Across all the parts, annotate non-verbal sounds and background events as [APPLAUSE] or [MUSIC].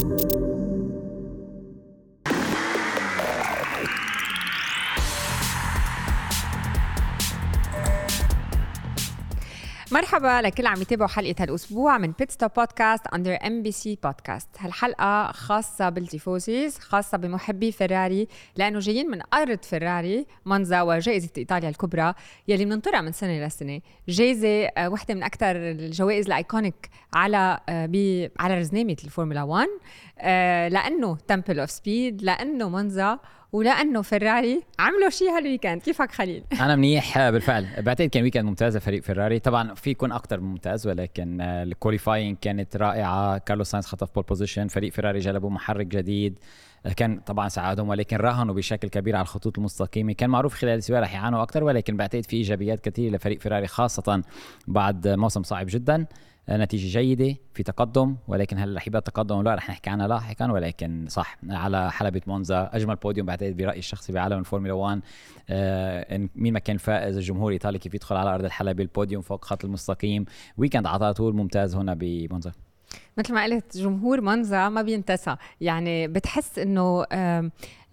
Thank you. مرحبا لكل عم يتابعوا حلقة هالأسبوع من Pitstop Podcast under MBC Podcast هالحلقة خاصة بال tifosis خاصة بمحبي فيراري لأنه جايين من أرض فيراري مونزا وجائزة إيطاليا الكبرى يلي بننطرها من سنة لسنة جائزة آه، وحدة من أكثر الجوائز ال iconic على آه، على رزنامة الفورمولا 1 آه، لأنه Temple of Speed لأنه مونزا ولأنه فيراري عملوا شيء هال weekend كيفك خليل؟ [LAUGHS] أنا منيح بالفعل. بعتقد كان weekend ممتاز لفريق فيراري. طبعا في يكون أكثر ممتاز ولكن ال qualifying كانت رائعة. كارلوس ساينز خطف pole position فريق فيراري جلبوا محرك جديد. كان طبعا ساعدهم ولكن راهنوا بشكل كبير على الخطوط المستقيمة. كان معروف خلال السباق رح يعانوا أكثر ولكن بعتقد في ايجابيات كثيرة لفريق فيراري خاصة بعد موسم صعب جدا. نتيجة جيدة في تقدم ولكن هل رح يبقى تقدم ولا رح نحكي عنها لاحقا؟ ولكن صح على حلبة مونزا أجمل بوديوم بعتقد برايي الشخصي بعالم الفورمولا 1 آه مين ما كان فائز الجمهور الإيطالي كيف يدخل على أرض الحلبة البوديوم فوق خط المستقيم؟ weekend على طول ممتاز هنا بمونزا. مثل ما قلت جمهور مونزا ما بينتسى. يعني بتحس إنه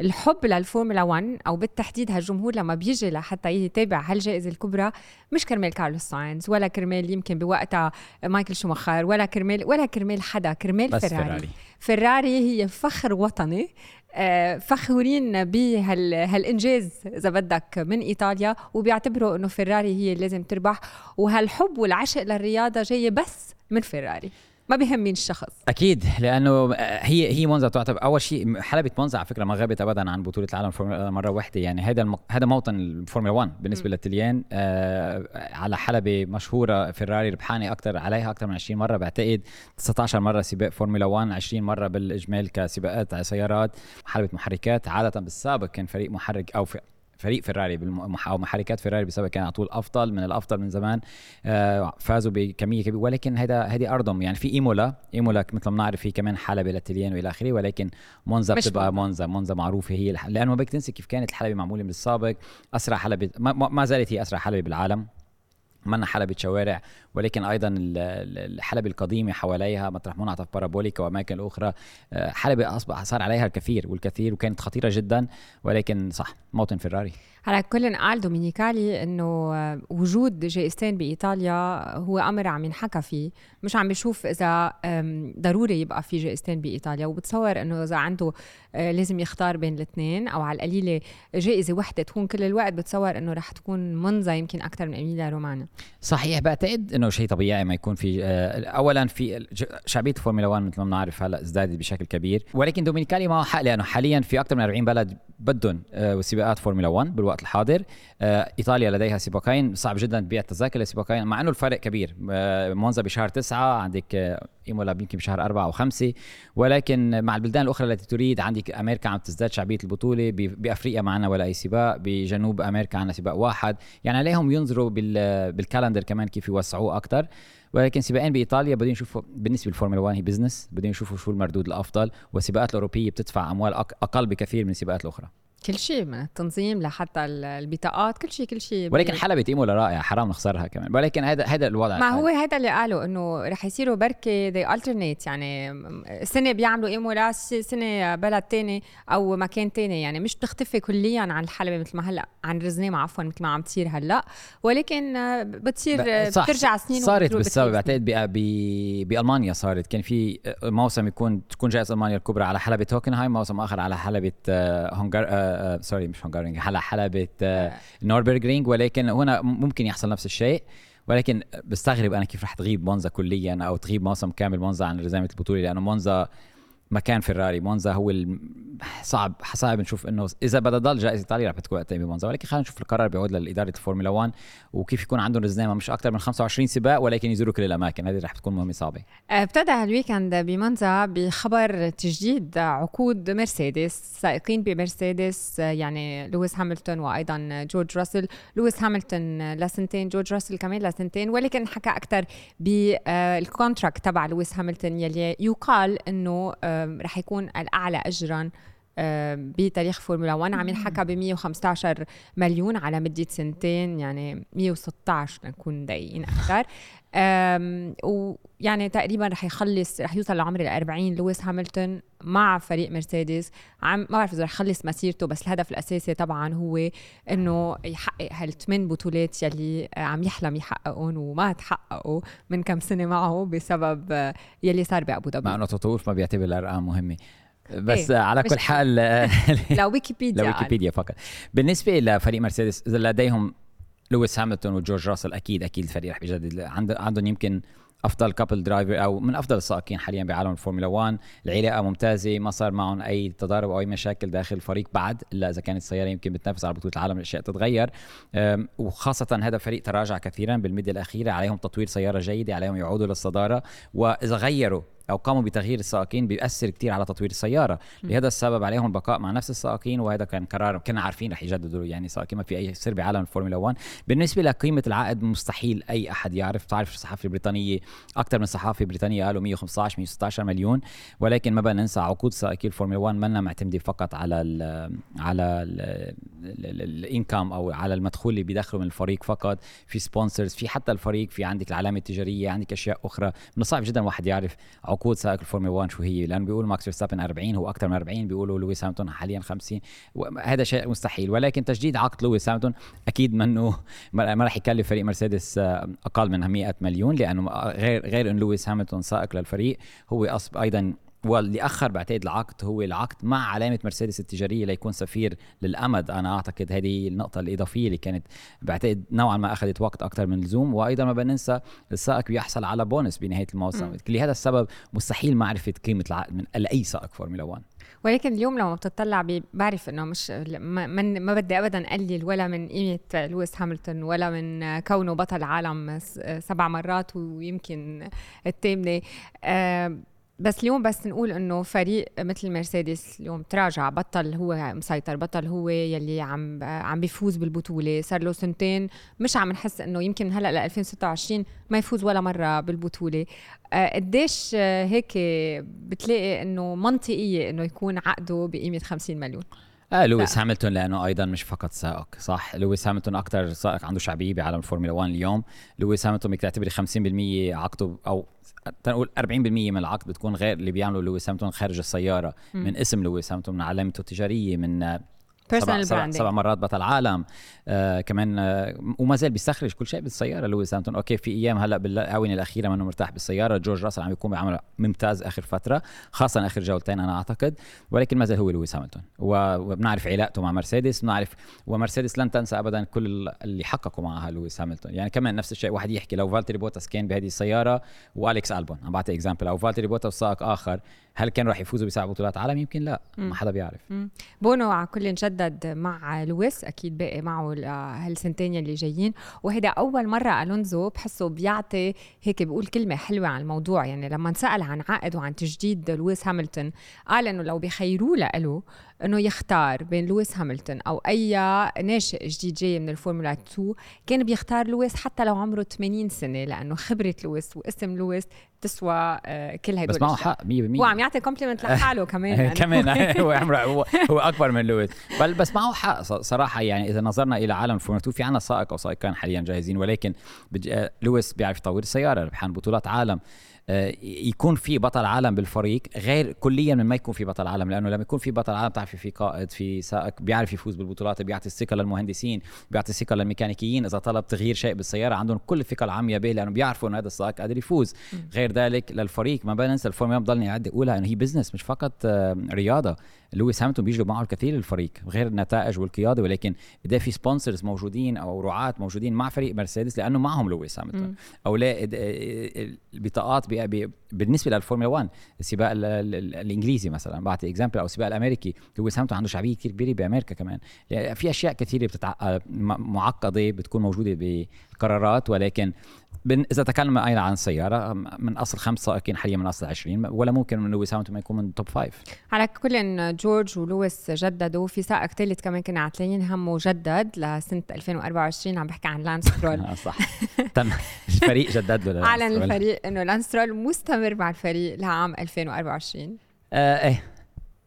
الحب للفورمولا 1 أو بالتحديد هالجمهور لما بيجي لحتى يتابع هالجائزة الكبرى مش كرمال كارلوس ساينز ولا كرمال يمكن بوقتها مايكل شوماخر ولا كرمال ولا كرمال حدا كرمال بس فيراري. فيراري, فيراري هي فخر وطني. آه، فخورين بهالانجاز إذا بدك من إيطاليا وبيعتبروا إنه فيراري هي اللي لازم تربح. وهالحب والعشق للرياضة جاية بس من فيراري. ما بهم مين الشخص. أكيد لأنه هي هي مونزا تعتبر أول شيء حلبة مونزا على فكرة ما غابت ابدا عن بطولة العالم مرة واحدة. يعني هذا الم... هذا موطن الفورمولا 1 بالنسبة للتليان آه على حلبة مشهورة فيراري ربحانه أكثر عليها أكثر من 20 مرة. بعتقد 19 مرة سباق فورمولا 1 20 مرة بالإجمال كسباقات سيارات حلبة محركات. عادة بالسابق كان فريق محرك أو في فريق فيراري أو محركات فيراري بسبب كان على طول أفضل من الأفضل من زمان. آه، فازوا بكمية كبيرة. ولكن هذا هذه أرضهم. يعني في إيمولا. إيمولا مثل ما بنعرف في كمان حلبة للتليان وإلى آخره. ولكن مونزا بتبقى مونزا. مونزا. معروفة هي لأنه ما بدك تنسى كيف كانت الحلبة معمولة بالسابق أسرع حلبة. ما, ما زالت هي أسرع حلبة بالعالم. منا حلبة شوارع ولكن أيضا الحلبة القديمة حواليها مطرح منعطف بارابوليكا وأماكن أخرى آه، حلبة اصبح صار عليها الكثير والكثير وكانت خطيرة جدا ولكن صح موطن فيراري هلا كل قال دومينيكالي إنه وجود جائزتين بإيطاليا هو أمر عم ينحكى فيه. مش عم بيشوف إذا ضروري يبقى في جائزتين بإيطاليا. وبتصور إنه إذا عنده آه، لازم يختار بين الاثنين أو على القليلة جائزة وحدة تكون كل الوقت. بتصور إنه رح تكون مونزا يمكن أكثر من إيميليا رومانيا. صحيح. بعتقد إنه شيء طبيعي ما يكون في آه، اولا في شعبية الفورمولا 1 مثل ما بنعرف هلأ ازدادت بشكل كبير. ولكن دومينيكالي معه حق لأنه حاليا في أكثر من 40 بلد بدهم آه، سباقات فورمولا 1 بالوقت الحاضر. آه، إيطاليا لديها سباقين صعب جدا تبيع التذاكر لسباقين مع إنه الفرق كبير. آه، مونزا بشهر تسعة عندك إيمولا يمكن بشهر أربعة أو خمسة. ولكن مع البلدان الأخرى التي تريد عندك أمريكا عم تزداد شعبية البطولة بأفريقيا ما عندنا ولا أي سباق بجنوب أمريكا عندنا سباق واحد. يعني عليهم ينظروا بال calendar كمان كيف يوسعوه أكثر ولكن سباقين بإيطاليا بدهم يشوفوا بالنسبة للفورمولا 1 هي business بدهم يشوفوا شو المردود الأفضل. والسباقات الأوروبية بتدفع أموال أقل بكثير من السباقات الأخرى. كل شيء من التنظيم لحتى البطاقات كل شيء كل شيء ولكن حلبة ايمولا رائعه حرام نخسرها كمان. ولكن هذا هذا الوضع ما هو هذا اللي قالوا إنه رح يصيروا بركي دي الترنيت يعني سنة بيعملوا ايمولا سنة بلد تاني أو مكان تاني. يعني مش بتختفي كليا عن الحلبة مثل ما هلأ عن رزنامة عفوا مثل ما عم تصير هلأ. ولكن بتصير صح بترجع سنين صارت بالسبب. بعتقد بألمانيا صارت. كان في موسم يكون تكون جائزة ألمانيا الكبرى على حلبة هوكنهايم موسم آخر على حلبة هونجر آه، سوري آه، مش هونجارينج على حلبة نوربرغ رينج ولكن هنا ممكن يحصل نفس الشيء. ولكن بستغرب أنا كيف رح تغيب مونزا كليا أو تغيب موسم كامل مونزا عن رزنامة البطولة لأنه مونزا مكان فيراري مونزا هو صعب صعب نشوف إنه إذا بدها تضل جائزة ايطاليا رح بتكون وقتها بمونزا ولكن خلينا نشوف القرار بيعود لإدارة الفورمولا 1 وكيف يكون عندهم رزنامه مش أكثر من 25 سباق ولكن يزوروا كل الأماكن. هذه رح تكون مهمة صعبة. آه، ابتدى هال weekend بمونزا بخبر تجديد عقود مرسيدس سائقين بمرسيدس يعني لويس هاملتون وأيضا جورج راسل. لويس هاملتون لسنتين جورج راسل كمان لسنتين ولكن حكى أكثر بال contract تبع لويس هاملتون يلي يقال إنه رح يكون الأعلى اجرا. بتاريخ فورمولا 1 عم ينحكى ب 115 مليون على مدة سنتين يعني 116 لنكون دقيقين أكثر ويعني تقريبا رح يخلص رح يوصل لعمر ال 40 لويس هاملتون مع فريق مرسيدس عم ما بعرف إذا رح يخلص مسيرته بس الهدف الأساسي طبعا هو إنه يحقق هالثمان بطولات يلي عم يحلم يحققهم وما تحققوا من كم سنة معه بسبب يلي صار بأبو ظبي. مع إنه تطوف ما بيعتبر الأرقام مهمة. بس إيه؟ على كل حال [LAUGHS] لويكيبيديا [LAUGHS] لويكيبيديا فقط. بالنسبة لفريق مرسيدس لديهم لويس هاملتون وجورج راسل أكيد أكيد الفريق رح بيجدد. عندهم يمكن أفضل couple drivers أو من أفضل السائقين حاليا بعالم الفورمولا 1 العلاقة ممتازة ما صار معهم أي تضارب أو أي مشاكل داخل الفريق بعد إلا إذا كانت السيارة يمكن بتنافس على بطولة العالم الأشياء تتغير. وخاصة هذا الفريق تراجع كثيرا بالمده الأخيرة عليهم تطوير سيارة جيدة عليهم يعودوا للصدارة. وإذا غيروا أو قاموا بتغيير السائقين بيأثر كثير على تطوير السيارة. لهذا السبب عليهم البقاء مع نفس السائقين وهذا كان قرار كنا عارفين رح يجددوا يعني سائقين ما في أي سر بعالم الفورمولا 1 بالنسبة لقيمة العقد مستحيل أي أحد يعرف. تعرف الصحافة البريطانية أكثر من صحافة بريطانية قالوا 115 116 مليون. ولكن ما بدنا ننسى عقود سائقي الفورمولا 1 منا معتمدة فقط على ال على ال income أو على المدخول اللي بيدخله من الفريق فقط. في sponsors في حتى الفريق في عندك العلامة التجارية عندك أشياء أخرى. من الصعب جدا واحد يعرف عقود سائق الفورمولا 1 شو هي؟ لأنه بيقول ماكس فيرستابن 40 هو أكثر من 40 بيقولوا لويس هاملتون حاليا 50 هذا شيء مستحيل. ولكن تجديد عقد لويس هاملتون أكيد منه [LAUGHS] ما راح يكلف فريق مرسيدس آه، أقل من 100 مليون لأنه غير غير إن لويس هاملتون سائق للفريق هو أيضا واللي أخر بعتقد العقد هو العقد مع علامة مرسيدس التجارية ليكون سفير للأبد. أنا أعتقد هذه النقطة الإضافية اللي كانت بعتقد نوعا ما أخذت وقت أكثر من اللزوم وأيضا ما بننسى السائق بيحصل على بونس بنهاية الموسم. لهذا السبب مستحيل معرفة قيمة العقد من لاي سائق فورمولا 1 ولكن اليوم لما بتطلع بعرف إنه مش ما, ما بدي ابدا أقلل ولا من قيمة لويس هاملتون ولا من كونه بطل عالم سبع مرات ويمكن الثامنه أه بس اليوم بس نقول إنه فريق مثل مرسيدس اليوم تراجع بطل هو مسيطر بطل هو يلي عم عم بيفوز بالبطولة. صار له سنتين مش عم نحس إنه يمكن هلأ ل 2026 ما يفوز ولا مرة بالبطولة. آه، قديش هيك بتلاقي إنه منطقية إنه يكون عقده بقيمة 50 مليون؟ آه لويس هاملتون لأنه أيضا مش فقط سائق صح؟ لويس هاملتون أكثر سائق عنده شعبية بعالم الفورمولا 1 اليوم. لويس هاملتون بدك تعتبري 50% عقده أو تنقول 40% من العقد بتكون غير اللي بيعملوا لويس هاملتون خارج السيارة م. من اسم لويس هاملتون من علامته التجارية من سبع, سبع, سبع مرات بطل عالم. آه كمان آه وما زال بيستخرج كل شيء بالسيارة. لويس هاملتون okay في أيام هلأ بالاونه الأخيرة منه مرتاح بالسيارة. جورج راسل عم يكون بعمل ممتاز آخر فترة خاصة آخر جولتين أنا أعتقد. ولكن ما زال هو لويس هاملتون وبنعرف علاقته مع مرسيدس بنعرف ومرسيدس لن تنسى ابدا كل اللي حققوا معها لويس هاملتون يعني كمان نفس الشيء واحد يحكي لو فالتيري بوتاس كان بهذه السيارة والكس ألبون. عم بعطي example أو فالتيري بوتاس سائق آخر هل كانوا راح يفوزوا بسبع بطولات عالم؟ يمكن لا ما حدا بيعرف. مم. بونو على كل جدد مع لويس أكيد باقي معه هالسنتين اللي جايين. وهيدا أول مرة ألونزو بحسه بيعطي هيك بيقول كلمة حلوة عن الموضوع. يعني لما انسأل عن عقد وعن تجديد لويس هاملتون قال إنه لو بخيروه له إنه يختار بين لويس هاملتون أو أي ناشئ جديد جاي من الفورمولا 2 كان بيختار لويس حتى لو عمره 80 سنة لأنه خبرة لويس واسم لويس تسوى آه، كل هدول بس معه حق 100% وعم يعطي compliment لحاله [LAUGHS] كمان يعني. كمان. [LAUGHS] [LAUGHS] هو عمره هو, هو أكبر من لويس. بل بس معه حق صراحة يعني إذا نظرنا إلى عالم الفورمولا 2 في عنا سائق أو سائقان حاليا جاهزين ولكن آه، لويس بيعرف يطور السيارة ربحان بطولات عالم. يكون في بطل عالم بالفريق غير كليا من ما يكون في بطل عالم لأنه لما يكون في بطل عالم بتعرفي في قائد في سائق بيعرف يفوز بالبطولات بيعطي الثقة للمهندسين بيعطي الثقة للميكانيكيين إذا طلب تغيير شيء بالسيارة عندهم كل الثقة العامية به لأنه بيعرفوا إنه هذا السائق قادر يفوز. غير ذلك للفريق ما بننسى الفورمولا بضلني اعد اقولها إنه هي بزنس مش فقط آه، رياضة. لويس هاميلتون بيجلب معه الكثير للفريق غير النتائج والقيادة ولكن قد في sponsors موجودين أو رعاة موجودين مع فريق مرسيدس لأنه معهم لويس هاميلتون أو لا البطاقات بالنسبة للفورمولا 1 السباق الإنجليزي مثلا بعطي example أو السباق الأمريكي لويس هاميلتون عنده شعبية كثير كبيرة بأمريكا كمان. في أشياء كثيرة بتتع... معقدة بتكون موجودة بقرارات ولكن إذا تكلم أيضا عن السيارة من أصل خمس سائقين حاليا من أصل 20 ولا ممكن من لويس ما يكون من top five على كل جورج ولويس جددوا في سائق ثالث كمان كنا عاطلين همه جدد لسنة 2024 عم بحكي عن لانس [LAUGHS] سترول آه، صح. تم. الفريق جدد له اعلن الفريق إنه لانس سترول مستمر مع الفريق لعام 2024 آه إيه.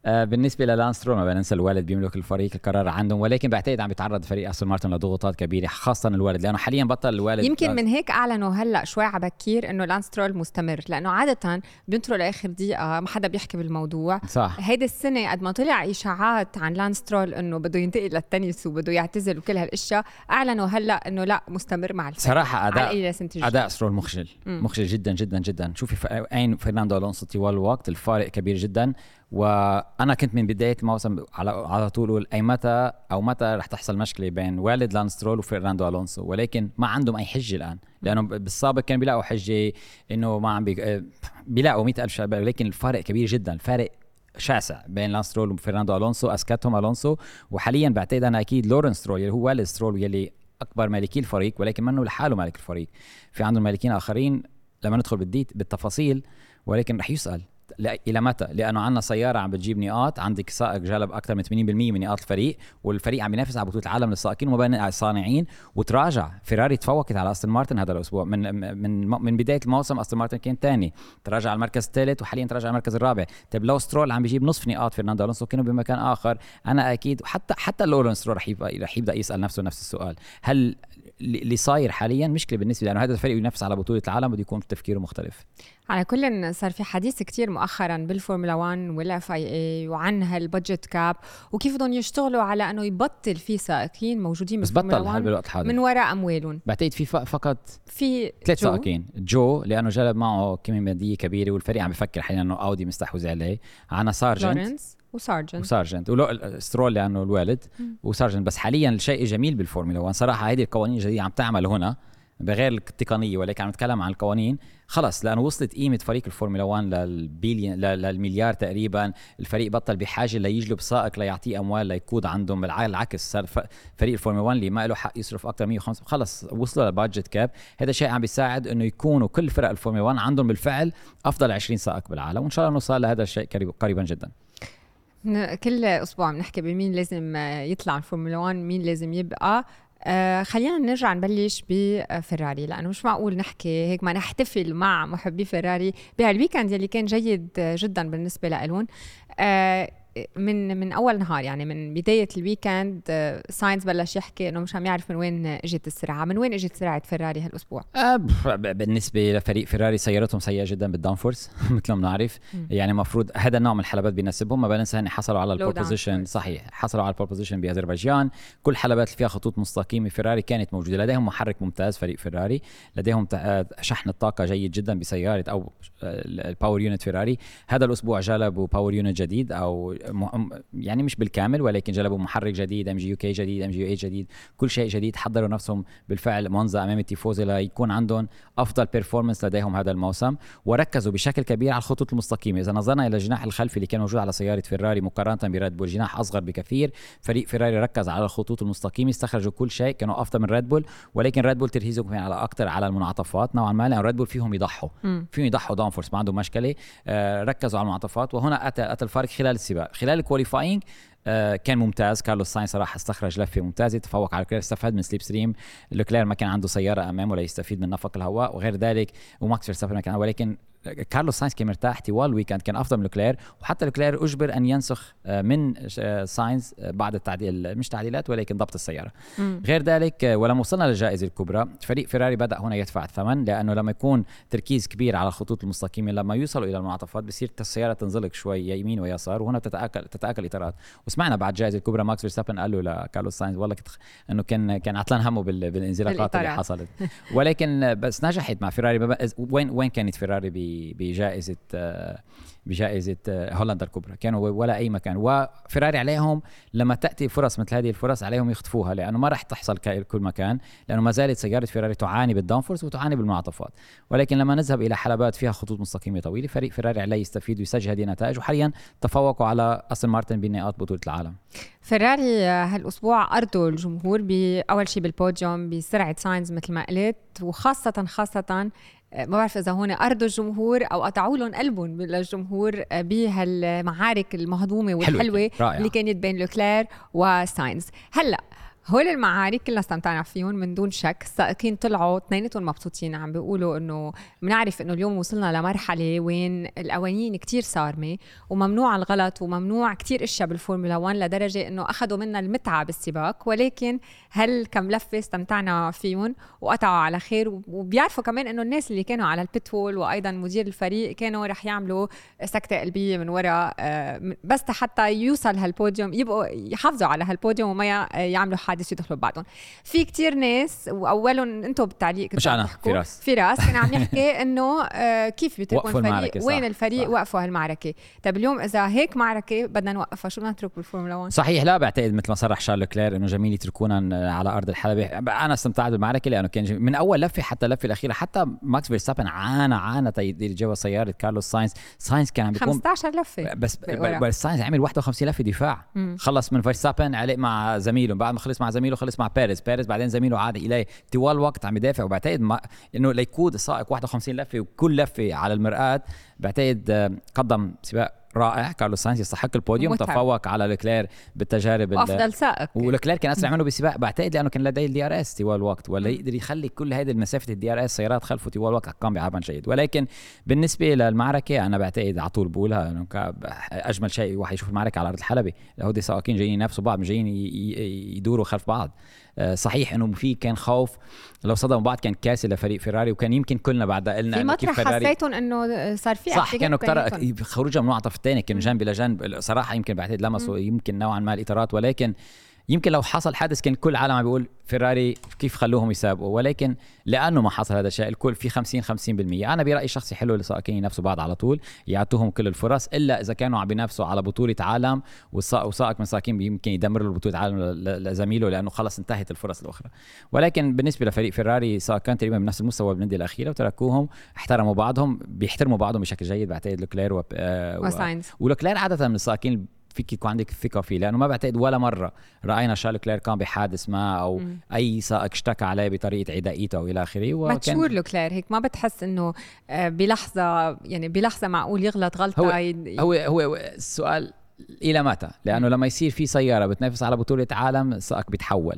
آه بالنسبة للانس سترول ما بننسى الوالد بيملك الفريق القرار عندهم ولكن بعتقد عم بيتعرض فريق أستون مارتن لضغوطات كبيرة خاصة الوالد لأنه حاليا بطل الوالد يمكن من هيك أعلنوا هلأ شوي على بكير إنه لانس سترول مستمر لأنه عادة بينطروا لآخر دقيقة ما حدا بيحكي بالموضوع. صح. هيدي السنة قد ما طلع إشاعات عن لانس سترول إنه بده ينتقل للتنس وبده يعتزل وكل هالأشياء أعلنوا هلأ إنه لا مستمر مع الفريق صراحة أداء أداء سترول مخجل مخجل جدا جدا جدا. شوفي أين فرناندو ألونسو طوال الوقت الفارق كبير جدا. وأنا كنت من بداية الموسم على على طول أقول أي متى أو متى رح تحصل مشكلة بين والد لانس سترول وفرناندو ألونسو؟ ولكن ما عندهم أي حجة الآن لأنه بالسابق كان بيلاقوا حجة إنه ما عم بي... بيلاقوا 100000 شباب ولكن الفارق كبير جدا الفارق شاسع بين لانس سترول وفرناندو ألونسو اسكتهم ألونسو وحاليا بعتقد أنا أكيد لورنس سترول اللي هو والد سترول يلي أكبر مالكي الفريق ولكن منه لحاله مالك الفريق. في عندهم مالكين آخرين لما ندخل بالديت بالتفاصيل ولكن رح يسأل. إلى متى؟ لأنه عندنا سيارة عم بتجيب نقاط، عندك سائق جلب أكثر من 80% من نقاط الفريق، والفريق عم ينافس على بطولة العالم للسائقين والصانعين وتراجع، فيراري تفوقت على أستون مارتن هذا الأسبوع. من من من بداية الموسم أستون مارتن كان ثاني، تراجع على المركز الثالث وحاليا تراجع على المركز الرابع، طيب لو سترول عم بيجيب نصف نقاط فرناندو ألونسو كانوا بمكان آخر، أنا أكيد حتى حتى لورنس سترول رح رح يبدأ يسأل نفسه نفس السؤال، هل اللي صاير حاليا؟ مشكلة بالنسبة لأنه هذا الفريق ينافس على بطولة العالم بده يكون تفكيره مختلف. على كل صار في حديث كتير مؤخرا بالفورمولا 1 وال FIA وعن هال budget cap وكيف بدهم يشتغلوا على إنه يبطل في سائقين موجودين بس بطل بالوقت الحاضر من وراء أموالهم. بعتقد في فقط في ثلاث سائقين. جو لأنه جلب معه كمية مادية كبيرة والفريق عم بفكر حاليا إنه أودي مستحوذ عليه. عنا سارجنت. لورنس وسارجنت. وسارجنت. ولو سترول لأنه الوالد. وسارجنت. بس حاليا الشيء جميل بالفورمولا 1 صراحة هذه القوانين الجديدة عم تعمل هنا. بغير التقنية ولكن عم نتكلم عن القوانين خلص لأنه وصلت قيمة فريق الفورمولا 1 للبيليون للمليار تقريبا. الفريق بطل بحاجة ليجلب سائق ليعطيه أموال ليقود عندهم. بالعكس صار فريق الفورمولا 1 اللي ما له حق يصرف أكثر 105 خلص وصلوا ل budget cap. هذا شيء عم بيساعد إنه يكونوا كل فرق الفورمولا 1 عندهم بالفعل أفضل 20 سائق بالعالم وإن شاء الله نوصل لهذا الشيء قريبا جدا. كل أسبوع بنحكي بمين لازم يطلع الفورمولا 1 مين لازم يبقى. آه خلينا نرجع نبلش بفيراري لأنه مش معقول نحكي هيك ما نحتفل مع محبي فيراري بهال weekend يلي كان جيد جدا بالنسبة لهم آه من من أول نهار يعني من بداية ال weekend ساينز بلش يحكي إنه مش عم يعرف من وين إجت السرعه من وين إجت سرعه فيراري هالأسبوع؟ أه بالنسبة لفريق فيراري سيارتهم سيئة جدا بال downforce [LAUGHS] مثل ما بنعرف. يعني المفروض هذا النوع من الحلبات بيناسبهم. ما بننسى هن حصلوا على ال pole position صحيح حصلوا على ال pole position بأذربيجان. كل حلبات اللي فيها خطوط مستقيمة فيراري كانت موجودة. لديهم محرك ممتاز فريق فيراري لديهم شحن الطاقة جيد جدا بسيارة أو ال power unit فيراري هذا الأسبوع جلبوا power unit جديد أو يعني مش بالكامل ولكن جلبوا محرك جديد MGU-K جديد MGU-H جديد كل شيء جديد حضروا نفسهم بالفعل مونزا أمام التيفوزي ليكون عندهم أفضل performance لديهم هذا الموسم وركزوا بشكل كبير على الخطوط المستقيمة. إذا نظرنا إلى الجناح الخلفي اللي كان موجود على سيارة فيراري مقارنة بريد بول جناح أصغر بكثير فريق فيراري ركز على الخطوط المستقيمة استخرجوا كل شيء كانوا أفضل من ريد بول ولكن ريد بول تركيزهم كان على أكثر على المنعطفات. نوعا ما لأن ريد بول فيهم يضحوا فيهم يضحوا downforce ما عندهم مشكلة. آه ركزوا على المنعطفات وهنا أتى أتى الفارق خلال السباق. خلال ال qualifying آه كان ممتاز. كارلوس ساينز صراحة استخرج لفة ممتازة تفوق على لوكلير استفاد من slipstream لوكلير ما كان عنده سيارة أمامه ليستفيد من نفق الهواء وغير ذلك وماكس فيرستابن ما كان ولكن كارلوس ساينز كان مرتاح طوال ال weekend كان أفضل من لوكلير وحتى لوكلير أجبر أن ينسخ من ساينز بعد التعديل مش تعديلات ولكن ضبط السيارة. م. غير ذلك ولما وصلنا للجائزة الكبرى. فريق فيراري بدأ هنا يدفع الثمن لأنه لما يكون تركيز كبير على الخطوط المستقيمة لما يوصلوا إلى المنعطفات بصير السيارة تنزلق شوي يمين ويسار وهنا تتآكل تتآكل إطارات. وسمعنا بعد الجائزه الكبرى ماكس فيرستابن قال له لكارلوس ساينز والله كنت إنه كان كان عطلان همه بالانزلاقات اللي حصلت. ولكن بس نجحت مع فيراري. وين وين كانت فيراري بجائزة بجائزة هولندا الكبرى. كانوا ولا أي مكان. وفيراري عليهم لما تأتي فرص مثل هذه الفرص عليهم يخطفوها لأنه ما راح تحصل كل مكان لأنه ما زالت سيارة فيراري تعاني بال downforce وتعاني بالمنعطفات ولكن لما نذهب إلى حلبات فيها خطوط مستقيمة طويلة فريق فيراري عليه يستفيد ويسجل هذه النتائج وحاليا تفوقوا على أستون مارتن بنقاط بطولة العالم. فيراري هالأسبوع ارضوا الجمهور بأول شيء بالبوديوم بسرعة ساينز مثل ما قلت وخاصة خاصة ما بعرف إذا هون ارضوا الجمهور أو قطعوا لهم قلبهم للجمهور بهالمعارك المهضومة والحلوة اللي كانت بين لوكلير وساينز. هلأ هول المعارك كلنا استمتعنا فيهم من دون شك. السائقين طلعوا اثنيناتهم مبسوطين عم بيقولوا إنه بنعرف إنه اليوم وصلنا لمرحلة وين القوانين كتير صارمة وممنوع الغلط وممنوع كتير إشياء بالفورمولا 1 لدرجة إنه اخذوا منا المتعة بالسباق. ولكن هل كم لفة استمتعنا فيهم وقطعوا على خير. وبيعرفوا كمان إنه الناس اللي كانوا على ال pit wall وأيضا مدير الفريق كانوا رح يعملوا سكتة قلبية من وراء آه، بس حتى يوصل هالبوديوم يبقوا يحافظوا على هالبوديوم وما يعملوا حادث يدخلوا ببعضهم في كتير ناس وأولهم أنتم بالتعليق مش أنا فراس. فراس كان عم يحكي [LAUGHS] إنه آه، كيف بيتركوا الفريق؟ وين الفريق؟ صح. وقفوا هالمعركة. طيب اليوم إذا هيك معركة بدنا نوقفها شو بدنا نترك بالفورمولا 1 صحيح لا بعتقد مثل ما صرح شارل لوكلير إنه جميل يتركونا على أرض الحلبة. أنا استمتعت بالمعركة لأنه كان جميل. من أول لفة حتى اللفة الأخيرة حتى ماكس فيرستابن عانى عانى ورا سيارة كارلوس ساينز. ساينز كان عم بيكون 15 لفة. بس بس ساينز عمل 51 لفة دفاع. مم. خلص من فيرستابن علق مع زميله. بعد ما خلص مع زميله خلص مع بيريز. بيريز بعدين زميله عاد اليه طوال الوقت عم يدافع وبعتقد ما إنه ليقود السائق 51 لفة وكل لفة على المرآة بعتقد آه، قدم سباق رائع. كارلوس ساينز يستحق البوديوم. متعب. تفوق على لكلير بالتجارب أفضل سائق. ولكلير كان أسرع منه بالسباق بعتقد لأنه كان لديه ال DRS طوال الوقت ولا يقدر يخلي كل هذه المسافة ال DRS سيارات خلفه طوال الوقت. كان بيعبن جيد. ولكن بالنسبة للمعركة أنا بعتقد على طول بقولها أجمل شيء واحد يشوف المعركة على أرض الحلبة. هودي سائقين جايين ينافسوا بعض جايين يدوروا خلف بعض. صحيح إنه في كان خوف. لو صدموا بعض كان كاسي لفريق فيراري وكان يمكن كلنا بعد قلنا في مطرح حسيتهم إنه صار في صح كانوا خروجها من الطرف الثاني كانوا جنب لجنب. صراحة يمكن بعتقد لمسوا يمكن نوعا ما الإطارات ولكن يمكن لو حصل حادث كان كل العالم عم بيقول فيراري كيف خلوهم يسابقوا ولكن لأنه ما حصل هذا الشيء الكل في 50 50% أنا برأيي شخصي حلو السائقين ينافسوا بعض على طول يعطوهم كل الفرص إلا إذا كانوا عم بينافسوا على بطولة عالم وسائق من السائقين يمكن يدمر له بطولة عالم لزميله لأنه خلص انتهت الفرص الأخرى. ولكن بالنسبة لفريق فيراري سائقين تقريبا بنفس المستوى بالنديه الأخيرة وتركوهم احترموا بعضهم بيحترموا بعضهم بشكل جيد بعتقد لوكلير و... آه وساينز. ولوكلير عادة من السائقين فيك يكون عندك ثقة فيه لأنه ما بعتقد ولا مرة رأينا شارل لوكلير كان بحادث ما أو مم. أي سائق اشتكى عليه بطريقة عدائيته أو إلى اخره مشهور لوكلير هيك ما بتحس إنه آه، بلحظة يعني بلحظة معقول يغلط غلطة هو هو, هو السؤال إلى متى؟ لأنه لما يصير في سيارة بتنافس على بطولة عالم السائق بيتحول.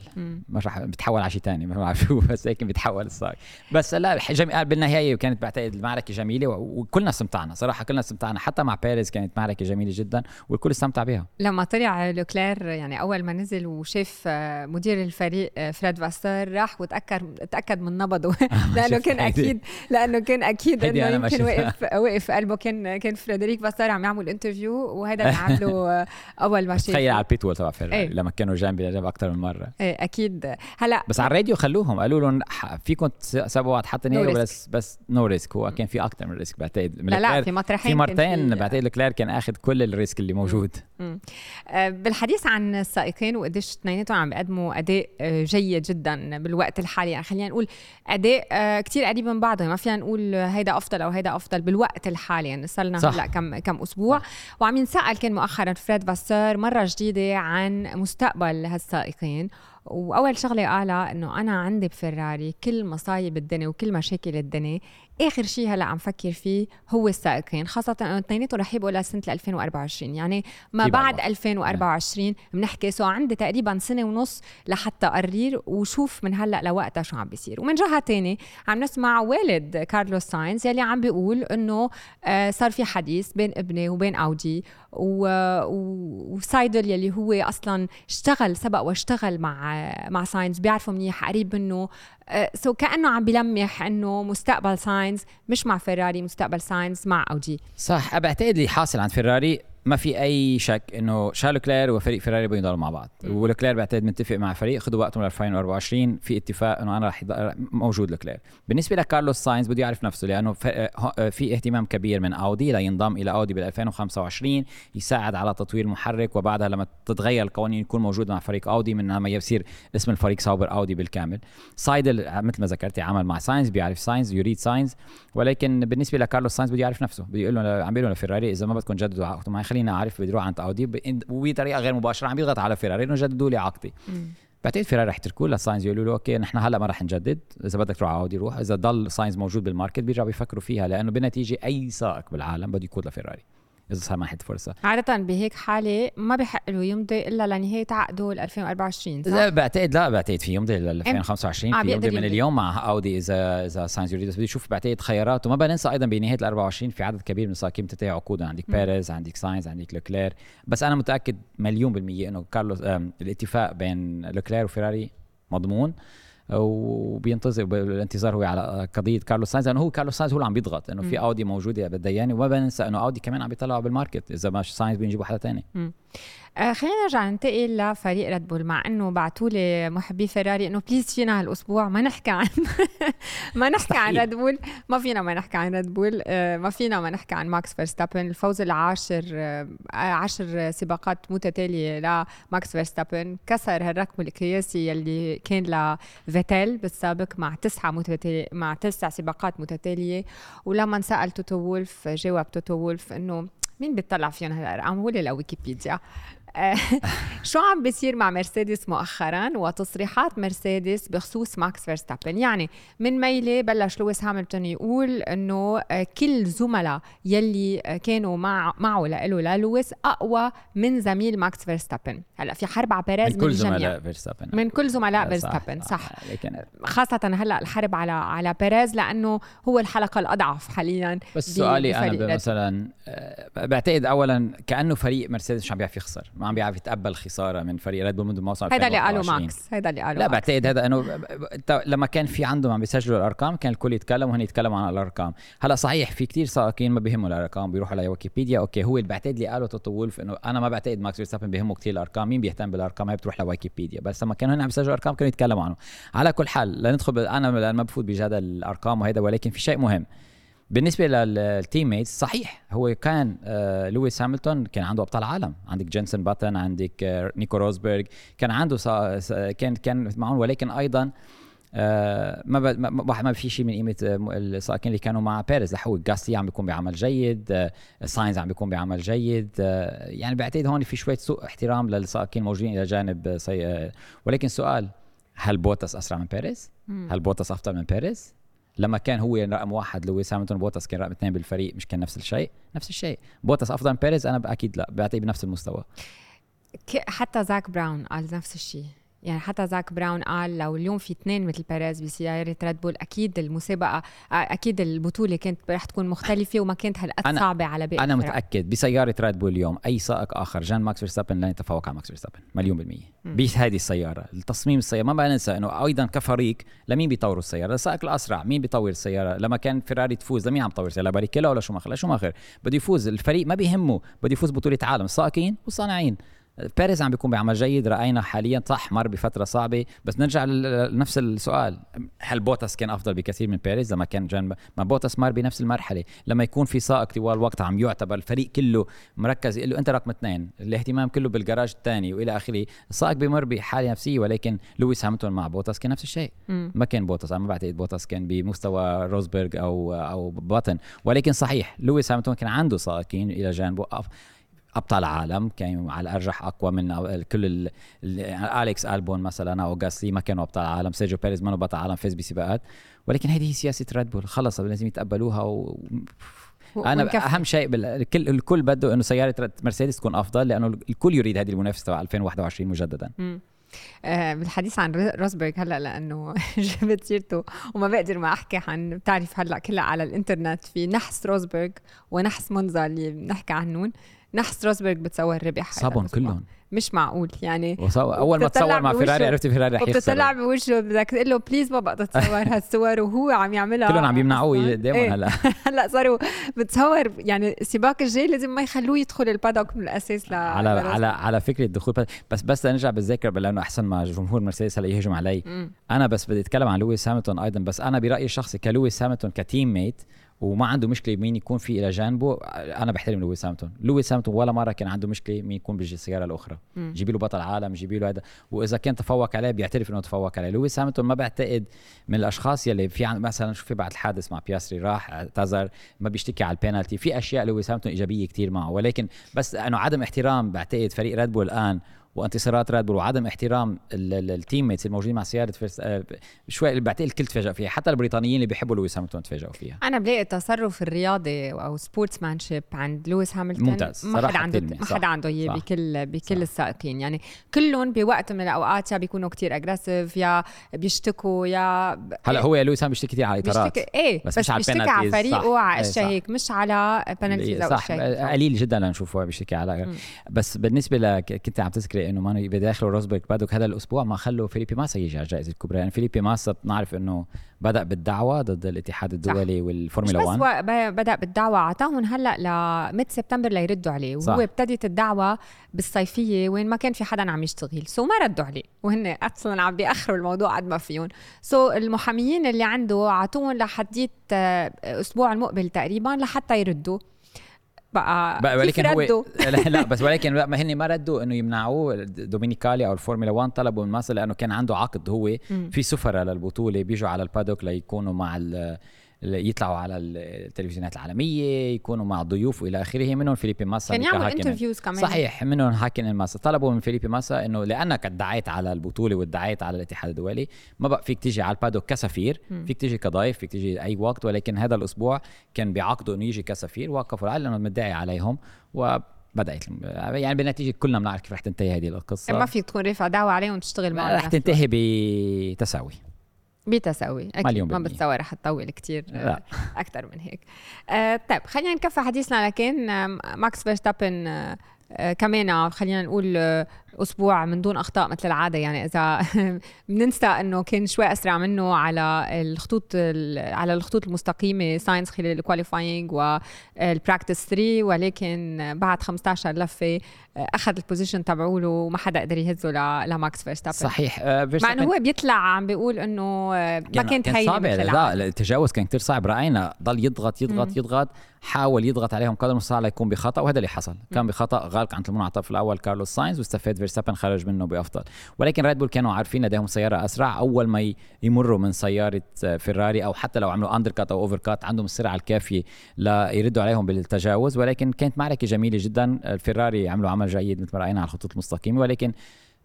مش رح بيتحول على شيء ثاني ما بعرف شو [LAUGHS] بس هيك بيتحول السائق بس لا جميل بالنهاية كانت بعتقد المعركة جميلة وكلنا استمتعنا صراحة كلنا استمتعنا. حتى مع بيريز كانت معركة جميلة جدا والكل استمتع بها. لما طلع لوكلير يعني أول ما نزل وشاف آه، مدير الفريق آه، فريد فاسور راح وتاكد تأكد من نبضه. [LAUGHS] [LAUGHS] لأنه كان أكيد لأنه كان أكيد إنه يمكن وقف وقف قلبه. كان كان فريدريك فاسور عم يعمل interview وهذا اللي أول ما تخيل على ال pit wall تبع فيراري إيه؟ لما كانوا جنبي جنب أكثر من مرة. إيه أكيد. هلأ بس على الراديو خلوهم قالوا لهم فيكم تسابقوا حتى نهائي بس بس no risk هو كان في أكثر من risk بعتقد. لا لا في مطرحين في مرتين بعتقد لوكلير كان آخذ كل ال risk اللي موجود. بالحديث عن السائقين وقديش اثنيناتهم عم بيقدموا أداء آه، جيد جدا بالوقت الحالي. يعني خلينا نقول أداء آه، كثير قريب من بعضه ما فينا نقول هيدا أفضل أو هيدا أفضل بالوقت الحالي. يعني صار لنا هلأ كم كم أسبوع. صح. وعم ينسأل كان مؤخرا فريد فاستر مرة جديدة عن مستقبل هالسائقين. وأول شغلة قالها إنه أنا عندي بفراري كل مصايب الدنيا وكل مشاكل الدنيا. آخر شيء هلأ عم فكر فيه هو السائقين خاصة إنه اثنيناتهم رح يبقوا لسنه 2024 يعني ما بعد 2024 بنحكي so عندي تقريبا سنة ونص لحتى أقرر وشوف من هلأ لوقتها شو عم بيصير. ومن جهة تانية عم نسمع والد كارلوس ساينز يلي عم بيقول إنه آه، صار في حديث بين ابني وبين اودي وسايدل يلي هو أصلا اشتغل سبق واشتغل مع مع ساينز بيعرفوا منيح قريب منه so uh, so كأنه عم بلمح إنه مستقبل ساينز مش مع فيراري مستقبل ساينز مع أودي. صح بعتقد اللي حاصل عند فيراري. ما في أي شك إنه شارل لوكلير وفريق فيراري بده يضلوا مع بعض. ولكلير بعتقد متفق مع فريق خذوا وقتهم ل 2024 في اتفاق إنه أنا رح موجود لكلير. بالنسبة لكارلوس ساينز بده يعرف نفسه لأنه في اهتمام كبير من أودي لينضم إلى أودي بال 2025 يساعد على تطوير المحرك وبعدها لما تتغير القوانين يكون موجود مع فريق أودي من لما يصير اسم الفريق ساوبر أودي بالكامل. سايدل مثل ما ذكرتي عمل مع ساينز بيعرف ساينز يريد ساينز ولكن بالنسبة لكارلوس ساينز بده يعرف نفسه. بده يقول له عم بيقول له لفيراري إذا ما بدكم تجددوا عقدكم خلينا أعرف بدي أروح عند اودي وبطريقة غير مباشرة عم يضغط على فيراري إنه جددوا لي عقدي. بعتقد فيراري رح يتركوه لساينز يقولوا له okay نحن هلأ ما رح نجدد إذا بدك تروح على أودي روح. إذا ضل ساينز موجود بال market بيرجعوا بيفكروا فيها لأنه بالنتيجه أي سائق بالعالم بده يقود لفيراري إذا سمحت فرصة. عادة بهيك حالة ما بحق له يمضي إلا لنهاية عقده ل 2024 صح؟ لا بعتقد لا بعتقد في يمضي ل 2025 آه، في يمضي من. اليوم مع أودي اذا إذا ساينز يريد. بس بده يشوف بعتقد خيارات وما بننسى أيضا بنهاية ال 24 في عدد كبير من السائقين بتنتهي عقودهم. عندك بيريز عندك ساينز عندك لوكلير. بس أنا متأكد مليون بالمية إنه كارلوس الاتفاق بين لوكلير وفيراري مضمون. وبينتظر الانتظار هو على قضية كارلوس ساينز لأنه هو كارلوس ساينز هو اللي عم بيضغط انه في اودي موجودة بالديانة وما بننسى أنه اودي كمان عم بيطلعوا بال market إذا ما ساينز بيجيبوا حدا تاني. آه خلينا نرجع ننتقل لفريق ريد بول مع إنه بعتوا لي محبي فيراري إنه please فينا هالأسبوع. ما نحكي عن [LAUGHS] ما نحكي عن. ريد بول ما فينا ما نحكي عن ريد بول آه ما فينا ما نحكي عن ماكس فيرستابن الفوز العاشر آه عشر سباقات متتالية لماكس فيرستابن كسر هالرقم القياسي يلي كان لفيتيل بالسابق مع تسعة متتاليه مع تسع سباقات متتالية. ولما انسأل توتو وولف جاوب توتو وولف إنه مين بيطلع فيهم هالارقام هو اللي لويكيبيديا آه، [LAUGHS] شو عم بيصير مع مرسيدس مؤخرا وتصريحات مرسيدس بخصوص ماكس فيرستابن؟ يعني من ميلة بلش لويس هاملتون يقول إنه آه، كل زملاء يلي آه، كانوا مع معه لإله للويس أقوى من زميل ماكس فيرستابن. هلأ في حرب على بيريز من كل. زملاء فيرستابن. من كل زملاء صح، فيرستابن صح. لكن خاصة هلأ الحرب على على بيريز لأنه هو الحلقة الأضعف حاليا بس سؤالي أنا مثلا آه، بعتقد اولا كأنه فريق مرسيدس مش عم بيعرف يخسر. ما عم بيعرف يتقبل خسارة من فريق ريد بول منذ موسم هيدا اللي قاله 2021. ماكس هيدا اللي قاله لا. بعتقد هذا إنه لما كان في عندهم عم بيسجلوا الأرقام كان الكل يتكلم وهن يتكلموا عن الأرقام. هلأ صحيح في كتير سائقين ما بيهموا الأرقام بيروحوا على ويكيبيديا. أوكي هو اللي بعتقد اللي قاله توتو وولف إنه أنا ما بعتقد ماكس فيرستابن بيهمه كتير الأرقام. مين بيهتم بالأرقام؟ هي بتروح لويكيبيديا بس لما كانوا هن عم يسجلوا ارقام كانوا يتكلموا عنه. على كل حال لندخل أنا ما بفوت بجدل الأرقام وهذا ولكن في شيء مهم. بالنسبة لل team mates صحيح هو كان آه لويس هاملتون كان عنده أبطال عالم عندك جينسون باتن عندك آه نيكو روزبرغ كان عنده كان كان معهم ولكن أيضا آه ما, ب... ما ما ما في شيء من قيمة آه، السائقين اللي كانوا مع بيريز لحو جاستي عم بيكون بعمل جيد آه ساينز عم بيكون بعمل جيد آه يعني بعتقد هون في شوية سوء احترام للسائقين الموجودين إلى جانب سي... ولكن سؤال هل بوتس أسرع من بيريز؟ هل بوتس أفضل من بيريز؟ لما كان هو رقم واحد لويس هامilton بوتس كان رقم اثنين بالفريق مش كان نفس الشيء. نفس الشيء. بوتس أفضل من بيريز أنا أكيد لا بعتقد بنفس المستوى. حتى زاك براون قال نفس الشيء. يعني حتى زاك براون قال لو اليوم في اثنين مثل بيريز بسيارة ريد بول أكيد المسابقة آه، أكيد البطولة كانت رح تكون مختلفة وما كانت هالقد صعبة على باقي أنا. متأكد بسيارة ريد بول اليوم أي سائق آخر جنب ماكس فيرستابن لن يتفوق على ماكس فيرستابن مليون بالمية. بهذه السيارة التصميم السيارة ما بننسى إنه أيضا كفريق لمين بيطوروا السيارة؟ السائق الأسرع مين بيطور السيارة؟ لما كان فيراري تفوز لمين عم تطور السيارة؟ لباريكيلو ولا شوماخر لشوماخر بده يفوز الفريق ما بيهمه بده يفوز بطولة عالم السائقين والصانعين. بيريز عم بيكون بعمل جيد رأينا حاليا صح مر بفترة صعبة. بس نرجع لنفس السؤال. هل بوتس كان أفضل بكثير من بيريز لما كان جنب ما بوتس مر بنفس المرحلة. لما يكون في سائق طوال الوقت عم يعتبر الفريق كله مركز يقول له أنت رقم اثنين الاهتمام كله بالجراج الثاني وإلى آخره. السائق بمر بحالة نفسية ولكن لويس هاملتون مع بوتس كان نفس الشيء. ما كان بوتس أنا ما بعتقد بوتس كان بمستوى روزبرغ أو أو باتن ولكن صحيح لويس هاملتون كان عنده سائقين إلى جانبه. أبطال عالم كانوا على الأرجح أقوى من كل ال... ال... أليكس ألبون مثلا أو غاسلي ما كانوا أبطال عالم سيرجيو بيريز ما بطل عالم فاز بسباقات ولكن هذه هي سياسة ريد بول خلص لازم يتقبلوها و... أنا ونكفي. أهم شيء بال... الكل الكل بده إنه سيارة مرسيدس تكون أفضل لأنه الكل يريد هذه المنافسة تبع 2021 مجددا مم. آه بالحديث عن روزبرغ هلأ لأنه [LAUGHS] جبت سيرته وما بقدر ما أحكي عن بتعرف هلأ كلها على الإنترنت في نحس روزبرغ ونحس مونزا اللي بنحكي عنهم نحس روزبرغ بتصور ربح الأسبوع. كلهم مش معقول يعني وصو... أول ما تصور مع فيراري عرفت فيراري رح يخسر بوجهه بدك تقول له please ما بقى تتصور [LAUGHS] هالصور وهو عم يعملها كلهم عم يمنعوه. قدامهم إيه. هلا هلا صاروا بتصور يعني السباق الجاي لازم ما يخلوه يدخل ال paddock من الأساس ل على. على على فكرة الدخول بس- بس بس نرجع بالذاكرة لأنه أحسن ما جمهور مرسيدس هلا يهجم علي مم. أنا بس بدي أتكلم عن لويس هاملتون أيضا بس أنا برأيي الشخصي كلويس هاملتون ك team mate وما عنده مشكلة مين يكون في إلى جانبه. أنا بحترم لويس هاملتون لويس هاملتون ولا مرة كان عنده مشكلة مين يكون بيجي السيارة الأخرى. جيبي له بطل عالم جيبي له هذا. وإذا كان تفوق عليه بيعترف إنه تفوق عليه. لويس هاملتون ما بعتقد من الأشخاص يلي في عن مثلا شوفي بعد الحادث مع بياسري راح اعتذر ما بيشتكي على البينالتي. في أشياء لويس هاملتون إيجابية كتير معه. ولكن بس أنه عدم احترام بعتقد فريق ريد بول الآن وانتصارات ريد بول وعدم احترام ال team mates الموجودين مع سيارة فيرس آه، شوي بعتقد الكل تفاجئ فيها. حتى البريطانيين اللي بيحبوا لويس هاملتون تفاجئوا فيها. أنا بلاقي التصرف الرياضي أو sportsmanship عند لويس هاملتون ممتاز. ما حدا عنده ما حدا عنده إياه بكل بكل السائقين. يعني كلهم بوقت من الأوقات يا بيكونوا كتير aggressive يا بيشتكوا يا هلا هو يا لويس بيشتكي كثير على الاطارات بيشتكي إيه بس, بس بيشتكي على فريقه وعلى اشياء هيك مش على penalties أو صح. قليل جدا لنشوفه بيشتكي على. بس بالنسبة لك كنت عم تذكري إنه ما بدخلوا روزبرغ paddock هذا الأسبوع ما خلوا فيليبي ماسا يجي على الجائزة الكبرى. يعني فيليبي ماسا بنعرف إنه بدأ بالدعوة ضد الاتحاد الدولي صح. والفورمولا 1 بس بدأ بالدعوة أعطاهم هلا ل mid September ليردوا عليه وهو ابتدت الدعوة بالصيفية وين ما كان في حدا عم يشتغل. so ما ردوا عليه وهن أصلا عم بيأخروا الموضوع قد ما فيهم. so المحاميين اللي عنده أعطوهم لحديت آه، أسبوع المقبل تقريبا لحتى يردوا. بقى, بقى ولكن هو [LAUGHS] لا بس ولكن ما هن ما ردوا إنه يمنعوه دومينيكالي أو الفورمولا 1 طلبوا من ماسا لأنه كان عنده عقد هو في سفراء للبطولة بيجوا على ال paddock ليكونوا مع يطلعوا على التلفزيونات العالمية يكونوا مع ضيوف وإلى آخره منهم فيليبي ماسا كان يعمل interviews كمان. صحيح منهم هاكينن ماسا. طلبوا من فيليبي ماسا إنه لأنك ادعيت على البطولة وادعيت على الاتحاد الدولي ما بقى فيك تيجي على ال paddock كسفير م. فيك تيجي كضيف فيك تيجي أي وقت ولكن هذا الأسبوع كان بعقده إنه يجي كسفير وقفوا العالم لأنه مدعي عليهم و بدات يعني بالنتيجة كلنا بنعرف كيف رح تنتهي هذه القصة. ما فيك تكون رافع دعوة عليهم وتشتغل معهم رح تنتهي بتساوي. بتساوي. أكيد ما بتصور رح تطول كثير أكثر من هيك. آه طيب خلينا نكفي حديثنا لكن ماكس فيرستابن آه كمان خلينا نقول آه، أسبوع من دون أخطاء مثل العادة. يعني إذا [LAUGHS] بننسى إنه كان شوي أسرع منه على الخطوط على الخطوط المستقيمة ساينس خلال ال qualifying وال practice 3 ولكن بعد 15 لفة أخذ ال position تبعوله وما حدا قدر يهزه لماكس فيرستابن. صحيح. آه، مع إنه هو بيطلع عم بيقول إنه آه، ما كانت هي صعب. لا التجاوز كان كثير صعب. رأينا ضل يضغط يضغط مم. يضغط. حاول يضغط عليهم قدر المستطاع ليكون بخطأ. وهذا اللي حصل. كان بخطأ غالق عن المنعطف الأول كارلوس ساينز واستفاد فيرستابن خرج منه بأفضل. ولكن ريد بول كانوا عارفين لديهم سيارة أسرع. أول ما يمروا من سيارة فيراري أو حتى لو عملوا undercut أو overcut عندهم السرعة الكافية ليردوا عليهم بالتجاوز. ولكن كانت معركة جميلة جدا. الفيراري عملوا عمل جيد مثل ما رأينا على الخطوط المستقيمة. ولكن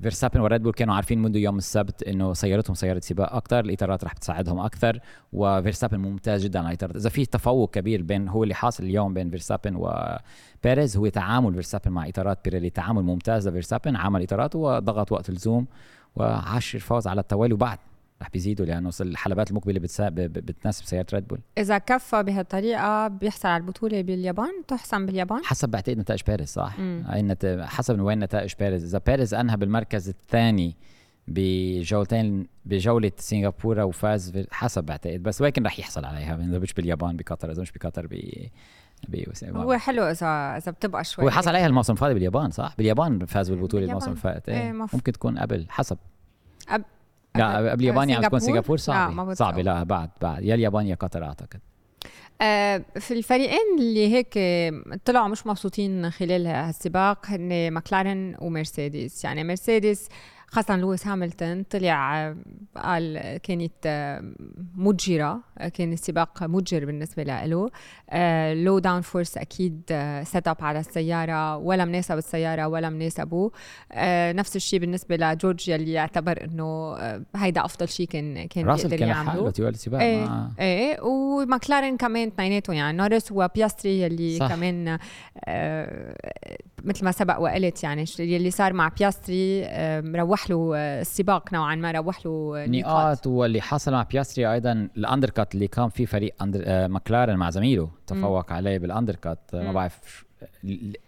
فيرستابن وريد بول كانوا عارفين منذ يوم السبت إنه سيارتهم سيارة سباق أكثر الإطارات رح تساعدهم أكثر وفيرستابن ممتاز جدا على الإطارات. إذا في تفوق كبير بين هو اللي حاصل اليوم بين فيرستابن وبيريز هو تعامل فيرستابن مع إطارات بيريلي تعامل ممتاز لفيرستابن عمل اطاراته وضغط وقت اللزوم وعاشر فوز على التوالي. وبعد رح بيزيدوا لأنه الحلبات المقبلة بتناسب سيارة ريد بول إذا كفى بهالطريقة بيحصل على البطولة باليابان تحسم باليابان؟ حسب بعتقد نتائج بيريز صح؟ نت... حسب من وين نتائج بيريز. إذا بيريز انهى بالمركز الثاني بجولتين بجولة سنغافورة وفاز حسب بعتقد. بس ولكن رح يحصل عليها؟ إذا مش باليابان بقطر. إذا مش بقطر ب هو حلو إذا إذا بتبقى شوي. هو حصل عليها الموسم الماضي باليابان صح؟ باليابان فاز بالبطولة الموسم الفائت إيه ممكن تكون قبل حسب. أب... لا قبل اليابان عم تكون سنغافور؟ صعبة. لا صعبة لا بعد بعد. يا اليابان يا قطر أعتقد. آه في الفريقين اللي هيك طلعوا مش مبسوطين خلال هالسباق هن ماكلارن ومرسيدس. يعني مرسيدس خاصة لويس هاملتون طلع قال كانت مجرة كان السباق مجر بالنسبة له. low downforce أكيد setup على السيارة ولا مناسب السيارة ولا مناسبه. آه، نفس الشيء بالنسبة لجورج يلي يعتبر إنه آه، هيدا أفضل شيء كان كان راسل كان يعمله. طوال السباق إيه, إيه وماكلارين كمان اثنيناتهم يعني نورس وبياستري يلي صح. كمان آه مثل ما سبق وقلت يعني يلي صار مع بياستري آه روح له السباق نوعا ما روح له نقاط واللي حصل مع بياستري أيضا ال undercut اللي كان فيه فريق under آه، ماكلارن مع زميله تفوق م. عليه بال undercut ما بعرف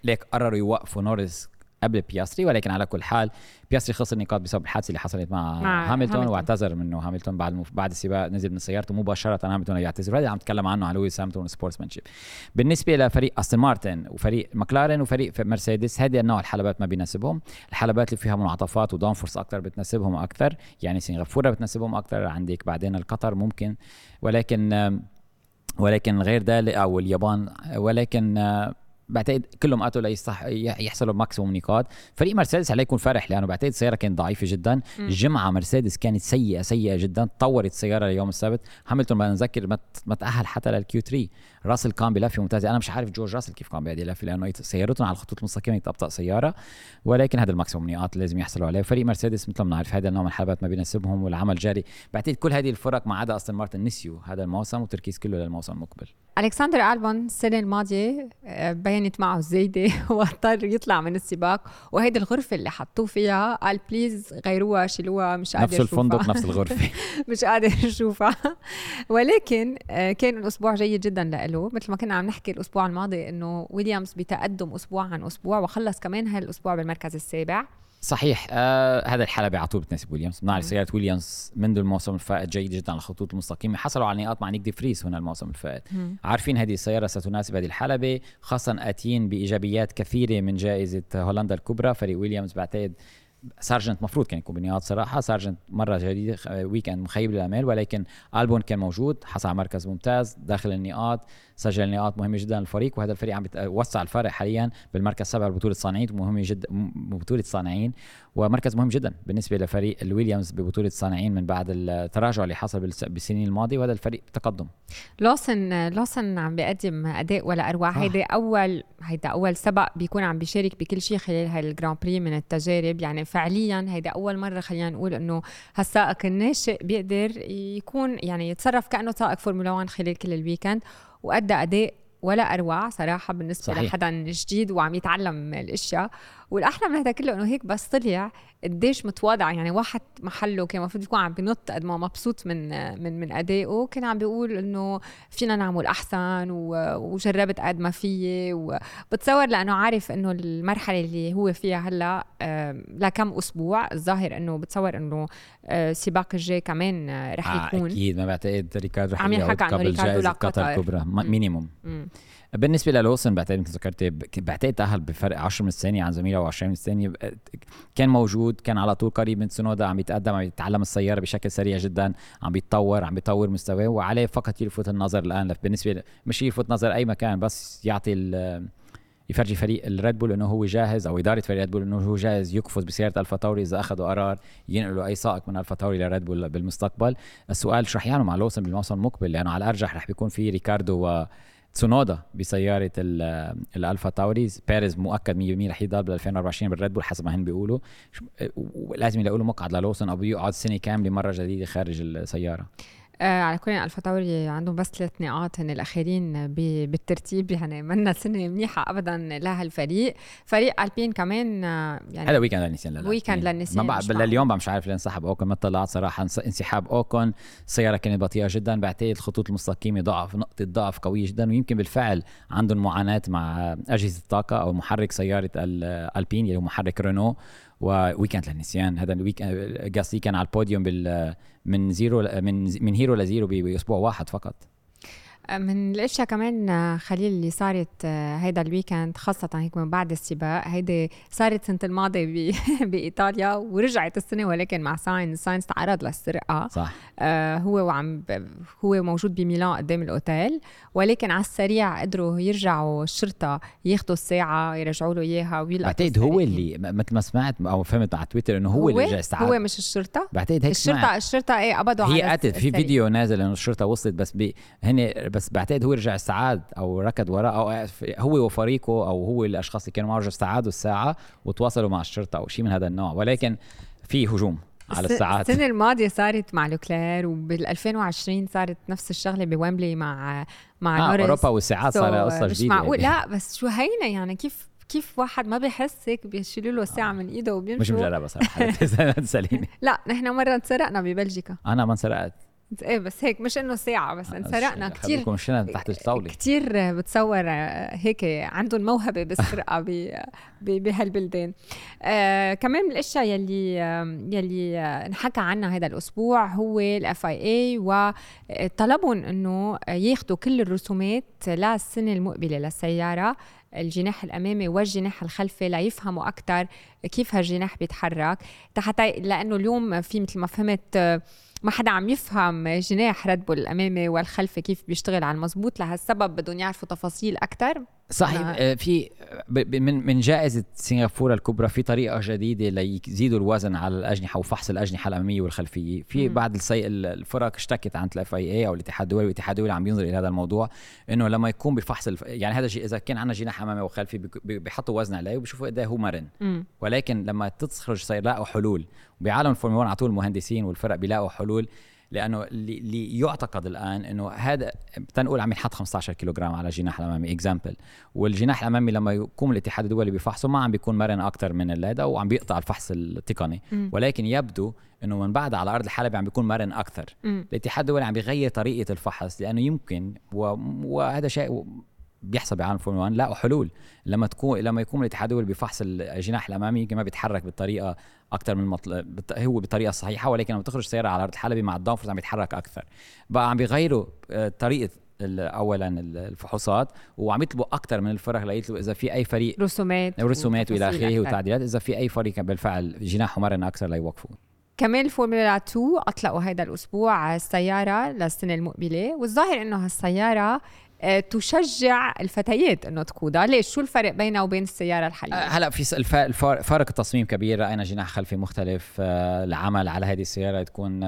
ليك قرروا يوقفوا نورس قبل بياستري ولكن على كل حال بياستري خسر نقاط بسبب الحادثة اللي حصلت مع, مع هاملتون, هاملتون. واعتذر منه هاملتون بعد مف... بعد السباق نزل من سيارته مباشرة هاملتون يعتذر. هذا عم تكلم عنه على لويس هاملتون sportsmanship. بالنسبة لفريق أستون مارتن وفريق ماكلارن وفريق مرسيدس هذه النوع الحلبات ما بيناسبهم. الحلبات اللي فيها منعطفات و downforce أكثر بتناسبهم أكثر يعني سنغافورة بتناسبهم أكثر عندك بعدين القطر ممكن ولكن ولكن غير ذلك أو اليابان ولكن بعتقد كلهم قاتلوا ليصح يحصلوا maximum نقاط فريق مرسيدس عليه يكون فرح لأنه بعتقد السياره كانت ضعيفة جدا. الجمعه مرسيدس كانت سيئة سيئة جدا. طورت السياره ليوم السبت. هاملتون بدنا نذكر ما تأهل حتى لل Q3 راسل كان بلفه ممتازة. أنا مش عارف جورج راسل كيف كان بيقعد يلف لأنه سيارتهم على الخطوط المستقيمه ابطا سيارة. ولكن هذا ال maximum نقاط لازم يحصلوا عليه. فريق مرسيدس مثل ما بنعرف هذا النوع من الحلبات ما بيناسبهم والعمل جاري. بعتقد كل هذه الفرق ما عدا أستون مارتن نسيوا هذا الموسم والتركيز كله للموسم المقبل. الكسندر البون السنة الماضية آه، بينت معه الزايده [LAUGHS] واضطر يطلع من السباق. وهيدي الغرفة اللي حطوه فيها قال please غيروها شيلوها مش قادر نفس الفندق نفس [LAUGHS] الغرفة. مش قادر أشوفها. ولكن آه، كان الأسبوع جيد جدا له مثل ما كنا عم نحكي الأسبوع الماضي إنه ويليامز بتقدم أسبوع عن أسبوع وخلص كمان هالأسبوع بالمركز السابع. صحيح. آه هذا الحلبة على طول بتناسب ويليامز بنعرف سيارة ويليامز منذ الموسم الفائت جيد جدا على الخطوط المستقيمة. حصلوا على نقاط مع نيك دي فريس هنا الموسم الفائت. عارفين هذه السيارة ستناسب هذه الحلبة خاصة آتين بإيجابيات كثيرة من جائزة هولندا الكبرى. فريق ويليامز بعتقد سارجنت مفروض كان يكون بنقاط صراحة. سارجنت مرة جديدة weekend مخيب للأمال ولكن ألبون كان موجود. حصل على مركز ممتاز داخل النقاط. سجل نقاط مهمة جدا للفريق وهذا الفريق عم بيوسع الفرق حاليا بالمركز السابع ببطوله الصانعين مهمه جدا ببطولة الصانعين ومركز مهم جدا بالنسبة لفريق الويليامز ببطولة الصانعين من بعد التراجع اللي حصل بالسنين الماضية وهذا الفريق تقدم. لوسن لوسن عم بيقدم أداء ولا أروع. هيدا اول هيدا أول سباق بيكون عم بيشارك بكل شيء خلال هاي ال Grand Prix من التجارب. يعني فعليا هيدا أول مرة خلينا نقول إنه هالسائق الناشئ بيقدر يكون يعني يتصرف كأنه سائق فورمولا 1 خلال كل ال weekend. وأدى أداء ولا أروع صراحة بالنسبة صحيح. لحدا جديد وعم يتعلم الأشياء والأحلى من هذا كله إنه هيك بس طلع قديش متواضع. يعني واحد محله كان المفروض يكون عم بنط قد ما مبسوط من من من أدائه كان عم بيقول إنه فينا نعمل أحسن وجربت قد ما فيي وبتصور لأنه عارف إنه المرحلة اللي هو فيها هلأ لكم أسبوع. الظاهر إنه بتصور إنه السباق آه، الجاي كمان رح آه، يكون. أكيد ما بعتقد ريكاردو عم يحكى عنه ريكاردو لقطر. الكبرى minimum بالنسبة للوسن بعتقد مثل ذكرتي بعتقد تأهل بفرق 10 من الثانية عن زميله و20 من الثانية. كان موجود كان على طول قريب من سنودا عم يتقدم عم يتعلم السيارة بشكل سريع جدا عم بيتطور عم بيطور مستواه وعليه فقط يلفت النظر الآن. بالنسبة مش يلفت نظر أي مكان بس يعطي يفرجي فريق الريد بول إنه هو جاهز أو إدارة فريق الريد بول إنه هو جاهز يقفز بسيارة ألفا تاوري إذا أخذوا قرار ينقلوا أي سائق من ألفا تاوري لريد بول بالمستقبل. السؤال شو رح يعملوا مع لوسن بالموسم المقبل؟ لأنه على الأرجح رح بيكون في ريكاردو و تسونودا بسيارة الألفا تاوري بيريز مؤكد 100% رح يضل ب 2024 بالريد بول حسب ما هن بيقولوا. لازم يلاقوا له مقعد للوسن أو بيقعد سنة كاملة مرة جديدة خارج السيارة. آه على كل الفا تاوري عندهم بس ثلاث نقاط هن الأخيرين بالترتيب يعني منا سنه منيحه ابدا لهالفريق فريق ألبين كمان آه، يعني هذا weekend للنسيان weekend للنسيان ما بعد لليوم مش عارف لانسحب أوكن ما طلعت صراحة انسحاب أوكن. السياره كانت بطيئة جدا بعتقد الخطوط المستقيمة ضعف نقطة ضعف قوية جدا. ويمكن بالفعل عندهم معاناة مع أجهزة الطاقة أو محرك سيارة الالبين اللي هو محرك رينو. و weekend للنسيان هذا ال weekend جاسلي كان على البوديوم بال من zero من من hero ل zero بأسبوع واحد فقط. من الأشياء كمان خليل اللي صارت آه، هيدا ال weekend خاصة هيك من بعد السباق هيدي صارت سنة الماضي [LAUGHS] بإيطاليا ورجعت السنة ولكن مع ساينز ساينز تعرض للسرقة. صح. آه هو وعم هو موجود بميلان قدام الأوتيل ولكن على السريع قدروا يرجعوا الشرطة ياخذوا الساعة يرجعوا له إياها بعتقد هو اللي مثل ما سمعت أو فهمت على تويتر إنه هو, هو؟ اللي رجع استعاد هو مش الشرطة؟ بعتقد هيك الشرطة سمعت. الشرطة إيه قبضوا هي قتل في فيديو نازل إنه الشرطة وصلت بس هن بس بعتقد هو رجع استعاد أو ركض وراء أو هو وفريقه أو هو الأشخاص اللي كانوا معه استعادوا الساعة وتواصلوا مع الشرطة أو شيء من هذا النوع. ولكن في هجوم على الساعات. السنة الماضية صارت مع لوكلير وبال 2020 صارت نفس الشغلة بويمبلي مع مع آه نورس أوروبا والساعات صار قصة جديدة مش معقول لا بس شو هينا يعني؟ كيف كيف واحد ما بحس هيك بيشيلوا له الساعة آه. من إيده وبيمشوا؟ مش مجربة صراحة. [LAUGHS] تساليني [LAUGHS] لا نحن مرة انسرقنا ببلجيكا. أنا ما انسرقت. إيه بس هيك مش إنه ساعة بس انسرقنا كثير مشينا تحت الطاولة. كثير بتصور هيك عندهم موهبة بالسرقة بهالبلدان. آه كمان من الأشياء يلي يلي انحكى عنها هذا الأسبوع هو الاف اي اي وطلبهم إنه ياخذوا كل الرسومات للسنة المقبلة للسيارة الجناح الأمامي والجناح الخلفي ليفهموا أكثر كيف هالجناح بيتحرك. حتى لأنه اليوم في مثل ما فهمت ما حدا عم يفهم جناح ريد بول الامامي والخلفي كيف بيشتغل على المزبوط لهالسبب بدهم يعرفوا تفاصيل أكثر صحيح آه في من من جائزة سنغافورة الكبرى في طريقة جديدة ليزيدوا الوزن على الأجنحة وفحص الأجنحة الأمامية والخلفية في مم. بعض السي... الفرق اشتكت عن ال FIA أو الاتحاد الدولي والاتحاد الدولي عم ينظر إلى هذا الموضوع إنه لما يكون بفحص الف... يعني هذا إذا كان عندنا جناح أمامي وخلفي بيحطوا وزن عليه وبيشوفوا قد إيه هو مرن مم. ولكن لما تخرج سيلاقوا حلول بعالم الفورمولا 1 على طول المهندسين والفرق بيلاقوا حلول لأنه اللي يعتقد الآن إنه هذا تنقول عم ينحط 15 كيلوغرام على الجناح الأمامي example والجناح الأمامي لما يقوم الاتحاد الدولي بفحصه ما عم بيكون مرن أكثر من هذا وعم بيقطع الفحص التقني. ولكن يبدو إنه من بعد على أرض الحلبة عم بيكون مرن أكثر الاتحاد الدولي عم بيغير طريقة الفحص لأنه يمكن وهذا شيء بيحصل بعالم فورمولا 1 لاقوا حلول لما تكون لما يكون الاتحاد الدولي بفحص الجناح الأمامي يمكن ما بيتحرك بالطريقة أكثر من المطل... هو بالطريقة الصحيحة ولكن لما تخرج سيارة على أرض الحلبة مع ال down عم يتحرك أكثر. بقى عم بيغيروا آه، طريقة اولا الفحوصات وعم يطلبوا أكثر من الفرق ليطلبوا إذا في أي فريق رسومات رسومات وإلى آخره وتعديلات إذا في أي فريق بالفعل جناحه مرن أكثر ليوقفوا كمان الفورمولا 2 أطلقوا هذا الأسبوع السياره للسنة المقبلة والظاهر إنه هالسيارة تشجع الفتيات إنه تقودها. ليش؟ شو الفرق بينها وبين السيارة الحالية؟ آه، هلا في فارق التصميم كبير. راينا جناح خلفي مختلف. آه، العمل على هذه السيارة تكون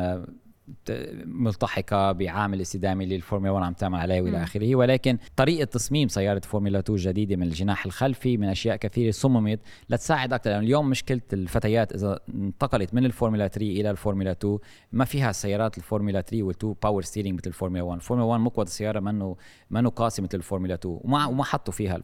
ملتحقة بعامل استدامي للفورمولا 1 عم تعمل عليه والى آخره. ولكن طريقة تصميم سيارة فورمولا 2 الجديدة من الجناح الخلفي من أشياء كثيرة صممت لتساعد أكثر. لأنه اليوم مشكلة الفتيات إذا انتقلت من الفورمولا 3 إلى الفورمولا 2 ما فيها سيارات الفورمولا 3 وال2 power steering مثل الفورمولا 1 الفورمولا 1 مقود السيارة منه منه قاسي مثل الفورمولا 2 وما وما حطوا فيها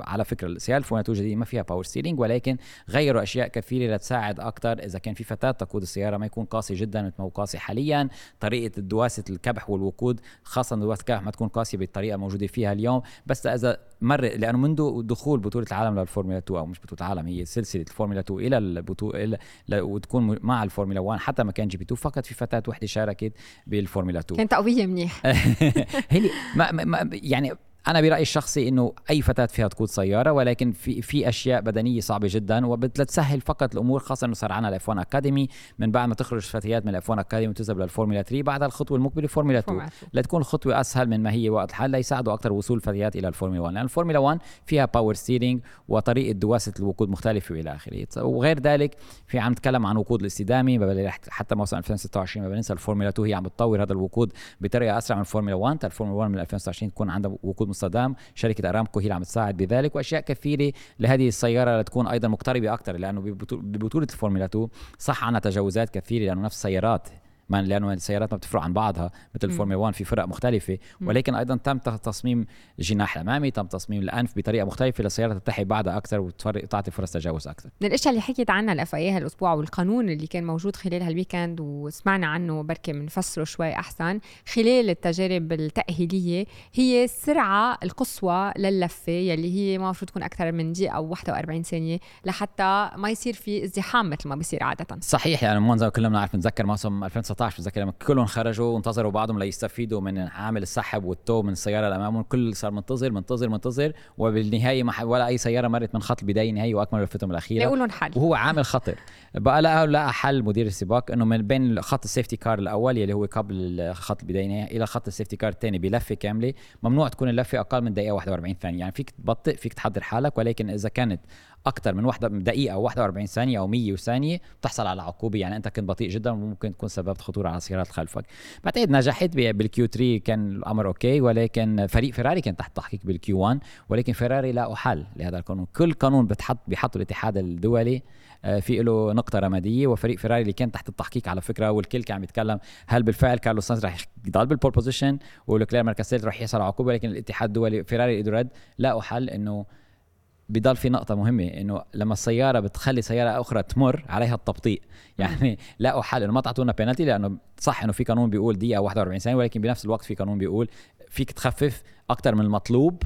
على فكرة السياره الفورمولا 2 الجديدة ما فيها power steering ولكن غيروا أشياء كثيرة لتساعد أكثر إذا كان في فتاة تقود السيارة ما يكون قاسي جدا مثل ما هو قاسي حاليا. طريقة دواسة الكبح والوقود خاصة دواسة الكبح ما تكون قاسية بالطريقة الموجوده فيها اليوم. بس إذا مر لأنه منذ دخول بطولة العالم للفورمولا 2 أو مش بطولة العالم هي سلسلة الفورمولا 2 إلى البطوله إلى وتكون مع الفورمولا 1 حتى ما كان GP 2 فقط في فتاة وحدة شاركت بالفورمولا 2 كانت قوية منيح. [LAUGHS] هي ما, ما يعني أنا برأيي الشخصي إنه أي فتاة فيها تقود سيارة ولكن في في أشياء بدنية صعبة جدا وبتسهل فقط الأمور خاصة إنه صار عندنا ال F1 Academy من بعد ما تخرج فتيات من ال F1 Academy وتذهب للفورمولا 3 بعدها الخطوة المقبلة فورمولا 2 لتكون الخطوة أسهل من ما هي وقت الحال ليساعدوا أكثر وصول الفتيات إلى الفورمولا 1 لأن الفورمولا 1 فيها power steering وطريقة دواسة الوقود مختلفة وإلى آخره. وغير ذلك في عم نتكلم عن وقود الاستدامي حتى موسم 2026 ما بننسى الفورمولا 2 هي عم تطور هذا الوقود بطريقة أسرع من الفورمولا 1 الفورمولا 1 من 2026 تكون عندها وقود مستدام شركة أرامكو هي اللي عم تساعد بذلك وأشياء كثيرة لهذه السيارة لتكون أيضا مقتربة أكثر لأنه ببطولة الفورمولا 2 صح عندنا تجاوزات كثيرة لأنه نفس السيارات ما لأنه السيارات ما بتفرق عن بعضها مثل الفورمولا 1 في فرق مختلفة. ولكن أيضا تم تصميم الجناح الامامي تم تصميم الأنف بطريقة مختلفة للسياره تتحد بعدها أكثر وتعطي فرص تجاوز أكثر. من الأشياء اللي حكيت عنها ال FIA هالأسبوع والقانون اللي كان موجود خلال هال weekend وسمعنا عنه بركي بنفسره شوي أحسن خلال التجارب التأهيلية هي السرعه القصوى للفة يلي هي ما المفروض تكون أكثر من دقيقة أو 41 ثانية لحتى ما يصير في ازدحام مثل ما بيصير عادة. صحيح يعني منذ كلنا بنعرف نتذكر موسم 2019 2019 بتذكر لما كلهم خرجوا وانتظروا بعضهم ليستفيدوا من عامل السحب وال tow من السيارة اللي امامهم الكل صار منتظر منتظر منتظر وبالنهاية ما ولا أي سيارة مرت من خط البداية النهائي وأكمل لفتهم الأخيرة. يقولون حل. وهو عامل خطر. بقى لقى لقى حل مدير السباق إنه من بين خط ال safety car الأول يلي هو قبل خط البداية النهائي إلى خط ال safety car الثاني بلفة كاملة. ممنوع تكون اللفة أقل من دقيقة 41 ثانية. يعني فيك تبطئ فيك تحضر حالك ولكن إذا كانت أكثر من واحدة دقيقة أو 41 ثانية أو 100 ثانية بتحصل على عقوبة. يعني أنت كنت بطيء جدا وممكن تكون سببت خطورة على السيارات خلفك. بعتقد نجحت بال Q3 كان الأمر أوكي ولكن فريق فيراري كان تحت تحقيق بال Q1 ولكن فيراري لاقوا حل لهذا القانون. كل قانون بتحط بيحطوا الاتحاد الدولي آه، في له نقطة رمادية وفريق فيراري اللي كان تحت التحقيق على فكرة والكل كان عم يتكلم هل بالفعل كارلوس سانز رح يضل بال pole position ولوكلير مركز رح يحصل عقوبة ولكن الاتحاد الدولي فيراري رد لاقوا حل إنه بضل في نقطة مهمة إنه لما السيارة بتخلي سيارة أخرى تمر عليها التبطيء، يعني لاقوا حل إنه ما تعطونا بينالتي لأنه صح إنه في قانون بيقول دقيقة 41 ثانية ولكن بنفس الوقت في قانون بيقول فيك تخفف أكثر من المطلوب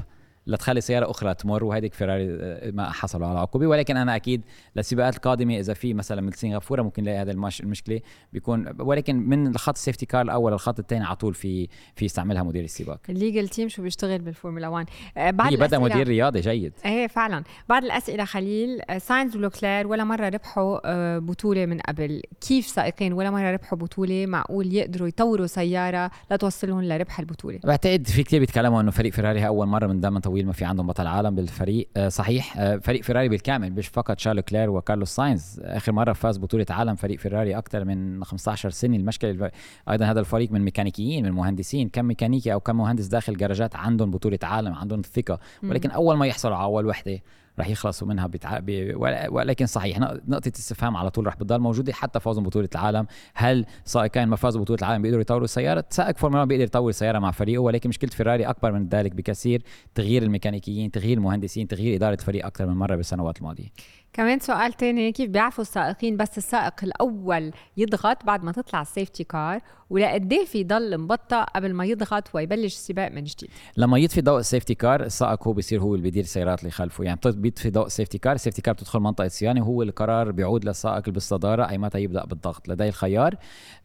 لتخلي سيارة أخرى تمر وهيديك فيراري آه، ما حصلوا على عقوبة. ولكن أنا أكيد للسباقات القادمة إذا في مثلا مثل سنغافورة ممكن نلاقي هذا المش المشكلة بيكون ولكن من الخط ال safety car الأول للخط الثاني على طول في في يستعملها مدير السباق. ال legal team شو بيشتغل بالفورمولا 1 آه، بعد هي بدأ مدير رياضي جيد. إيه فعلا. بعض الأسئلة خليل آه، ساينز ولوكلير ولا مرة ربحوا بطولة من قبل. كيف سائقين ولا مرة ربحوا بطولة؟ معقول يقدروا يطوروا سيارة لتوصلهم لربح البطولة؟ بعتقد في كثير بيتكلموا إنه فريق فيراري أول مرة من دائما طويل طويل ما في عندهم بطل عالم بالفريق. آه، صحيح آه، فريق فيراري بالكامل مش فقط شارل لوكلير وكارلوس ساينز. آخر مرة فاز بطولة عالم فريق فيراري أكثر من 15 سنة. المشكلة أيضا هذا الفريق من ميكانيكيين من مهندسين. كم ميكانيكي أو كم مهندس داخل جراجات عندهم بطولة عالم عندهم الثقه ولكن أول ما يحصلوا على أول وحدة رح يخلصوا منها بتع... ب... ولكن صحيح نقطة استفهام على طول رح بتضل موجودة حتى فوزهم بطولة العالم. هل سائقين ما فازوا بطولة العالم بيقدروا يطوروا السيارة؟ سائق فورمولا بيقدر يطور السيارة مع فريقه ولكن مشكلة فيراري أكبر من ذلك بكثير. تغيير الميكانيكيين تغيير المهندسين تغيير إدارة فريق أكثر من مرة بالسنوات الماضية. كمان سؤال تاني كيف بيعرفوا السائقين بس السائق الأول يضغط بعد ما تطلع ال safety car ولقديه في ضل مبطأ قبل ما يضغط ويبلش السباق من جديد؟ لما يطفي ضوء ال safety car السائق هو بيصير هو اللي بيدير السيارات اللي خلفه. يعني بيطفي ضوء ال safety car ال safety car بتدخل منطقة صيانة وهو القرار بيعود للسائق بالصداره أي متى يبدأ بالضغط لديه الخيار.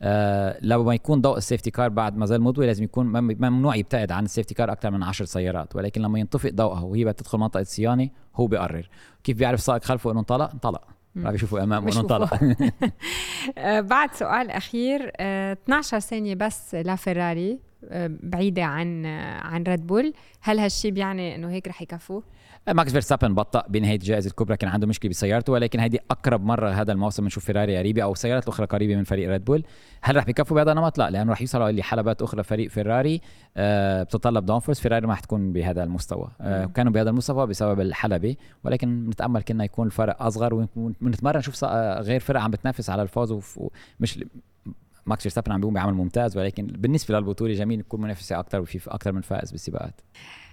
آه لما يكون ضوء ال safety car بعد ما زال مضوي لازم يكون ممنوع يبتعد عن ال safety car أكثر من 10 سيارات. ولكن لما ينطفئ ضوءها وهي بتدخل منطقة صيانة هو بيقرر. كيف بيعرف سائق خلفه إنه انطلق؟ انطلق. راح يشوفوا أمامه إنه انطلق. [LAUGHS] [LAUGHS] آه، بعد سؤال أخير. 12 آه، ثانية بس لفيراري آه، بعيدة عن عن ريد بول هل هالشيء بيعني إنه هيك رح يكفوه؟ ماكس فيرستابن بطأ بنهاية الجائزة الكبرى كان عنده مشكلة بسيارته ولكن هذه أقرب مرة هذا الموسم نشوف فيراري قريبة أو سيارات أخرى قريبة من فريق ريد بول. هل رح بيكفوا بهذا النمط؟ لا لأنه رح يوصلوا لحلبات أخرى فريق فيراري آه بتتطلب downforce فيراري ما حتكون بهذا المستوى. آه كانوا بهذا المستوى بسبب الحلبة ولكن نتأمل كنا يكون الفرق أصغر ونتمرن نشوف غير فرق عم بتنافس على الفوز ومش ماكس فيرستابن عم بيقوم بعمل ممتاز ولكن بالنسبة للبطولة جميل يكون منافسة أكثر وفي أكثر من فائز بالسباقات.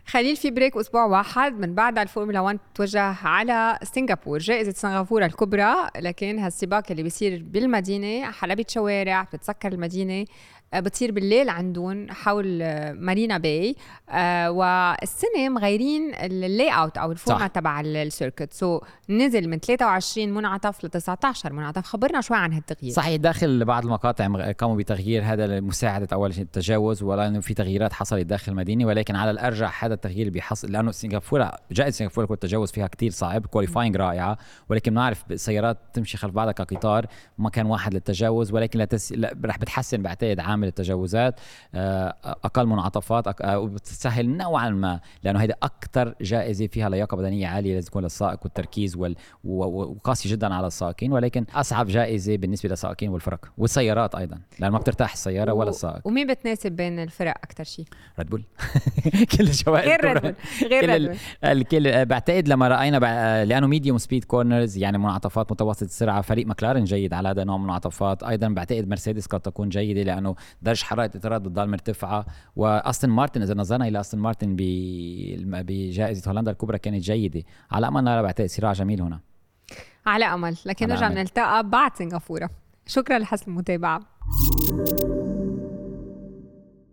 خليل في break أسبوع واحد من بعد الفورمولا 1 توجه على سنغافور جائزة سنغافورة الكبرى لكن هالسباق اللي بيصير بالمدينة حلبة شوارع بتتسكر المدينة بتصير بالليل عندهم حول مارينا باي آه والسنة مغيرين ال layout أو ال format تبع ال circuit so نزل من 23 منعطف ل 19 منعطف. خبرنا شوي عن هالتغيير. صحيح داخل بعض المقاطع قاموا بتغيير هذا لمساعدة أول شيء التجاوز ولا إنه في تغييرات حصلت داخل المدينة ولكن على الأرجح هذا التغيير بيحصل لأنه سنغافورة جائزة سنغافورة التجاوز فيها كتير صعب qualifying رائعة ولكن بنعرف سيارات تمشي خلف بعضها كقطار ما كان واحد للتجاوز ولكن لتس... رح بتحسن بعتقد عامل التجاوزات آه، أقل منعطفات آه، وبتسهل نوعا ما لأنه هيدا أكثر جائزة فيها لياقة بدنية عالية لازم تكون للسائق والتركيز وال... وقاسي جدا على السائقين ولكن أصعب جائزة بالنسبة للسائقين والفرق والسيارات أيضا لأنه ما بترتاح السيارة ولا السائق ومين بتناسب بين الفرق أكثر شيء؟ ريد بول [LAUGHS] كل الجوائز غير ريد غير الكل آه، بعتقد لما رأينا لأنه medium speed corners يعني منعطفات متوسط السرعة فريق ماكلارن جيد على هذا النوع من المنعطفات أيضا بعتقد مرسيدس قد تكون جيدة لأنه درجه حرارة الاطارات بتضل مرتفعة. وأستون مارتن إذا نظرنا إلى أستون مارتن بجائزة هولندا الكبرى كانت جيدة. على أمل نرى بعتقد صراع جميل هنا. على أمل لكن نرجع نلتقى بعد سنغافورة. شكرا لحسن المتابعة.